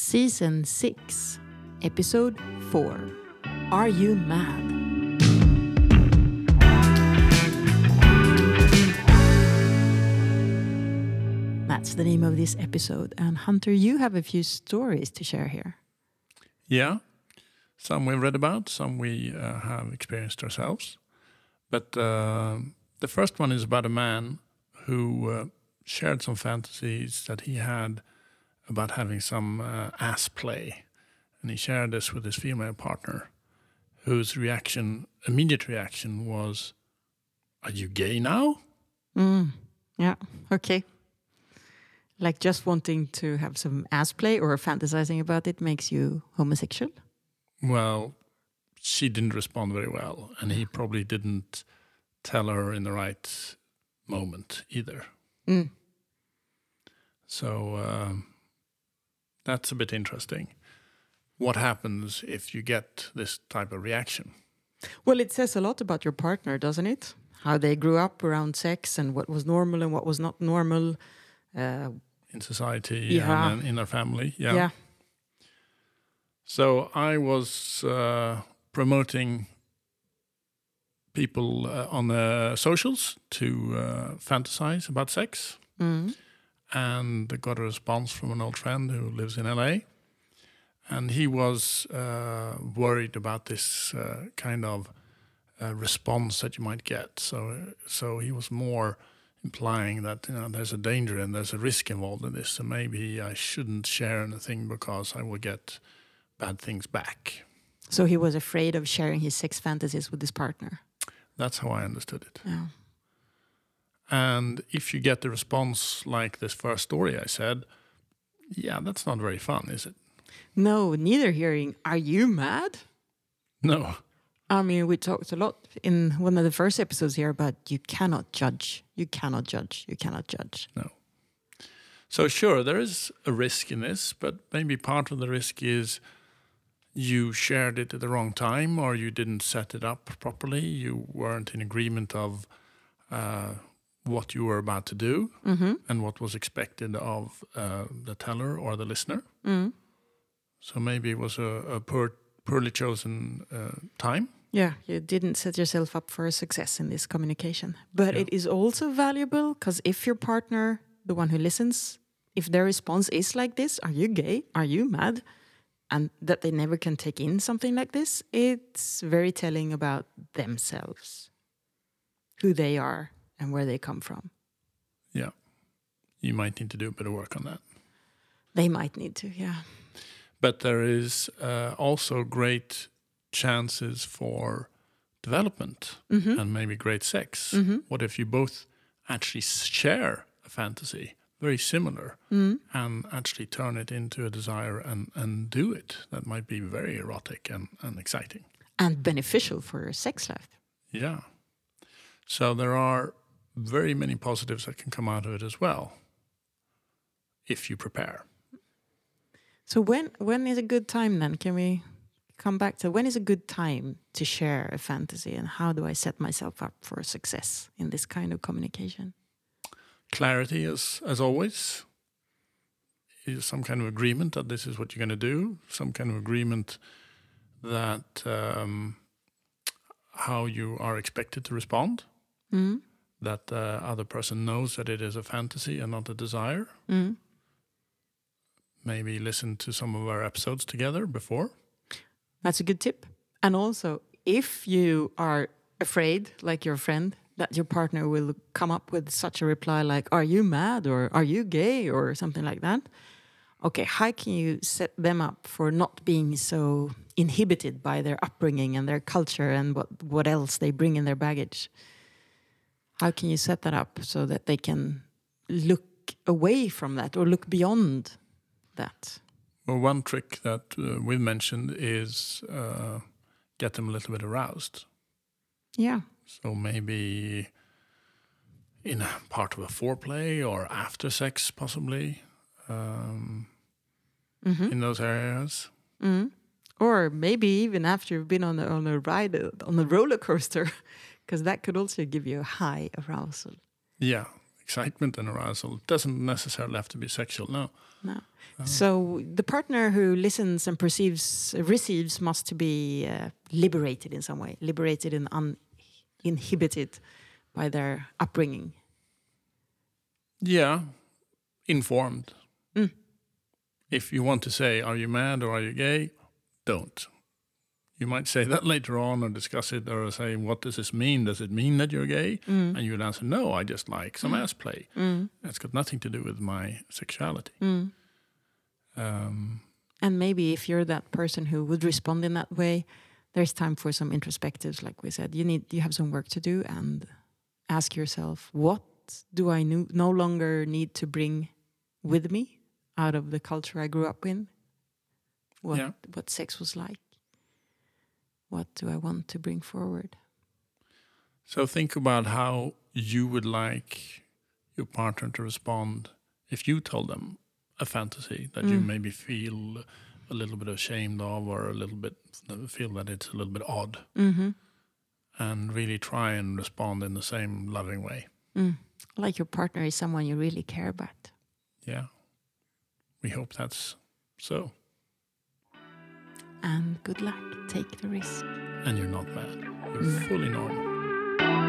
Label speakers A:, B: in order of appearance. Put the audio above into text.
A: Season 6, Episode 4 Are You Mad? That's the name of this episode. And Hunter, you have a few stories to share here.
B: Yeah, some we've read about, some we uh, have experienced ourselves. But uh, the first one is about a man who uh, shared some fantasies that he had about having some uh, ass play. And he shared this with his female partner, whose reaction, immediate reaction, was, Are you gay now?
A: Mm, yeah, okay. Like just wanting to have some ass play or fantasizing about it makes you homosexual?
B: Well, she didn't respond very well, and he probably didn't tell her in the right moment either.
A: Mm.
B: So um, that's a bit interesting. What happens if you get this type of reaction?
A: Well, it says a lot about your partner, doesn't it? How they grew up around sex and what was normal and what was not normal. Uh,
B: in society
A: Yeah.
B: and in their family. Yeah.
A: yeah.
B: So I was uh, promoting people uh, on the socials to uh, fantasize about sex,
A: Mm.
B: And got a response from an old friend who lives in LA, and he was uh, worried about this uh, kind of uh, response that you might get. So, so he was more implying that you know there's a danger and there's a risk involved in this, so maybe I shouldn't share anything because I will get bad things back.
A: So he was afraid of sharing his sex fantasies with his partner.
B: That's how I understood it.
A: Yeah.
B: And if you get the response like this first story I said, yeah, that's not very fun, is it?
A: No, neither hearing, are you mad?
B: No.
A: I mean, we talked a lot in one of the first episodes here about you cannot judge. You cannot judge. You cannot judge. No.
B: So sure, there is a risk in this, but maybe part of the risk is you shared it at the wrong time or you didn't set it up properly. You weren't in agreement of uh, what you were about to do
A: Mm-hmm.
B: and what was expected of uh, the teller or the listener.
A: Mm.
B: So maybe it was a, a poor, poorly chosen uh, time.
A: Yeah, you didn't set yourself up for success in this communication. But
B: Yeah.
A: it is also valuable because if your partner, the one who listens, if their response is like this, are you gay? Are you mad? And that they never can take in something like this, it's very telling about themselves, who they are, and where they come from.
B: Yeah. You might need to do a bit of work on that.
A: They might need to, yeah.
B: but there is uh, also great chances for development
A: Mm-hmm.
B: and maybe great sex.
A: Mhm.
B: What if you both actually share a fantasy very similar
A: Mm.
B: and actually turn it into a desire and, and do it? That might be very erotic and, and exciting.
A: And beneficial for your sex life.
B: Yeah. So there are very many positives that can come out of it as well if you prepare.
A: So when when is a good time then? Can we come back to when is a good time to share a fantasy and how do I set myself up for success in this kind of communication?
B: clarity as as always is some kind of agreement that this is what you're going to do some kind of agreement that um, how you are expected to respond
A: Mm.
B: That the other person knows that it is a fantasy and not a desire
A: Mm.
B: maybe listen to some of our episodes together before
A: That's a good tip. And also, if you are afraid, like your friend, that your partner will come up with such a reply like, Are you mad? or Are you gay? or something like that. Okay, how can you set them up for not being so inhibited by their upbringing and their culture and what, what else they bring in their baggage? How can you set that up so that they can look away from that or look beyond that?
B: well one trick that uh, we've mentioned is uh, get them a little bit aroused
A: Yeah.
B: So maybe in a part of a foreplay or after sex, possibly um,
A: hmm
B: in those areas.
A: Mm. Or maybe even after you've been on a, on a ride uh, on a roller coaster, because that could also give you a high arousal.
B: Yeah, excitement and arousal. It doesn't necessarily have to be sexual. No.
A: No. So the partner who listens and perceives, receives, must be uh, liberated in some way, liberated and uninhibited by their upbringing.
B: Yeah, informed.
A: Mm.
B: If you want to say, "Are you mad or are you gay?" Don't. You might say that later on or discuss it or say, "What does this mean? Does it mean that you're gay?"
A: Mm.
B: And you would answer, "No, I just like some ass play.
A: Mm.
B: It's got nothing to do with my sexuality."
A: Mm.
B: Um,
A: And maybe if you're that person who would respond in that way, there's time for some introspectives, like we said. You need you have some work to do and ask yourself, what do I no, no longer need to bring with me out of the culture I grew up in? What
B: Yeah.
A: what sex was like? What do I want to bring forward?
B: So think about how you would like your partner to respond if you told them a fantasy that you
A: Mm.
B: maybe feel a little bit ashamed of or a little bit feel that it's a little bit odd
A: Mm-hmm.
B: and really try and respond in the same loving way.
A: Mm. Like your partner is someone you really care about.
B: Yeah. We hope that's so.
A: And good luck. Take the risk.
B: And you're not bad. You're
A: Mm.
B: fully normal.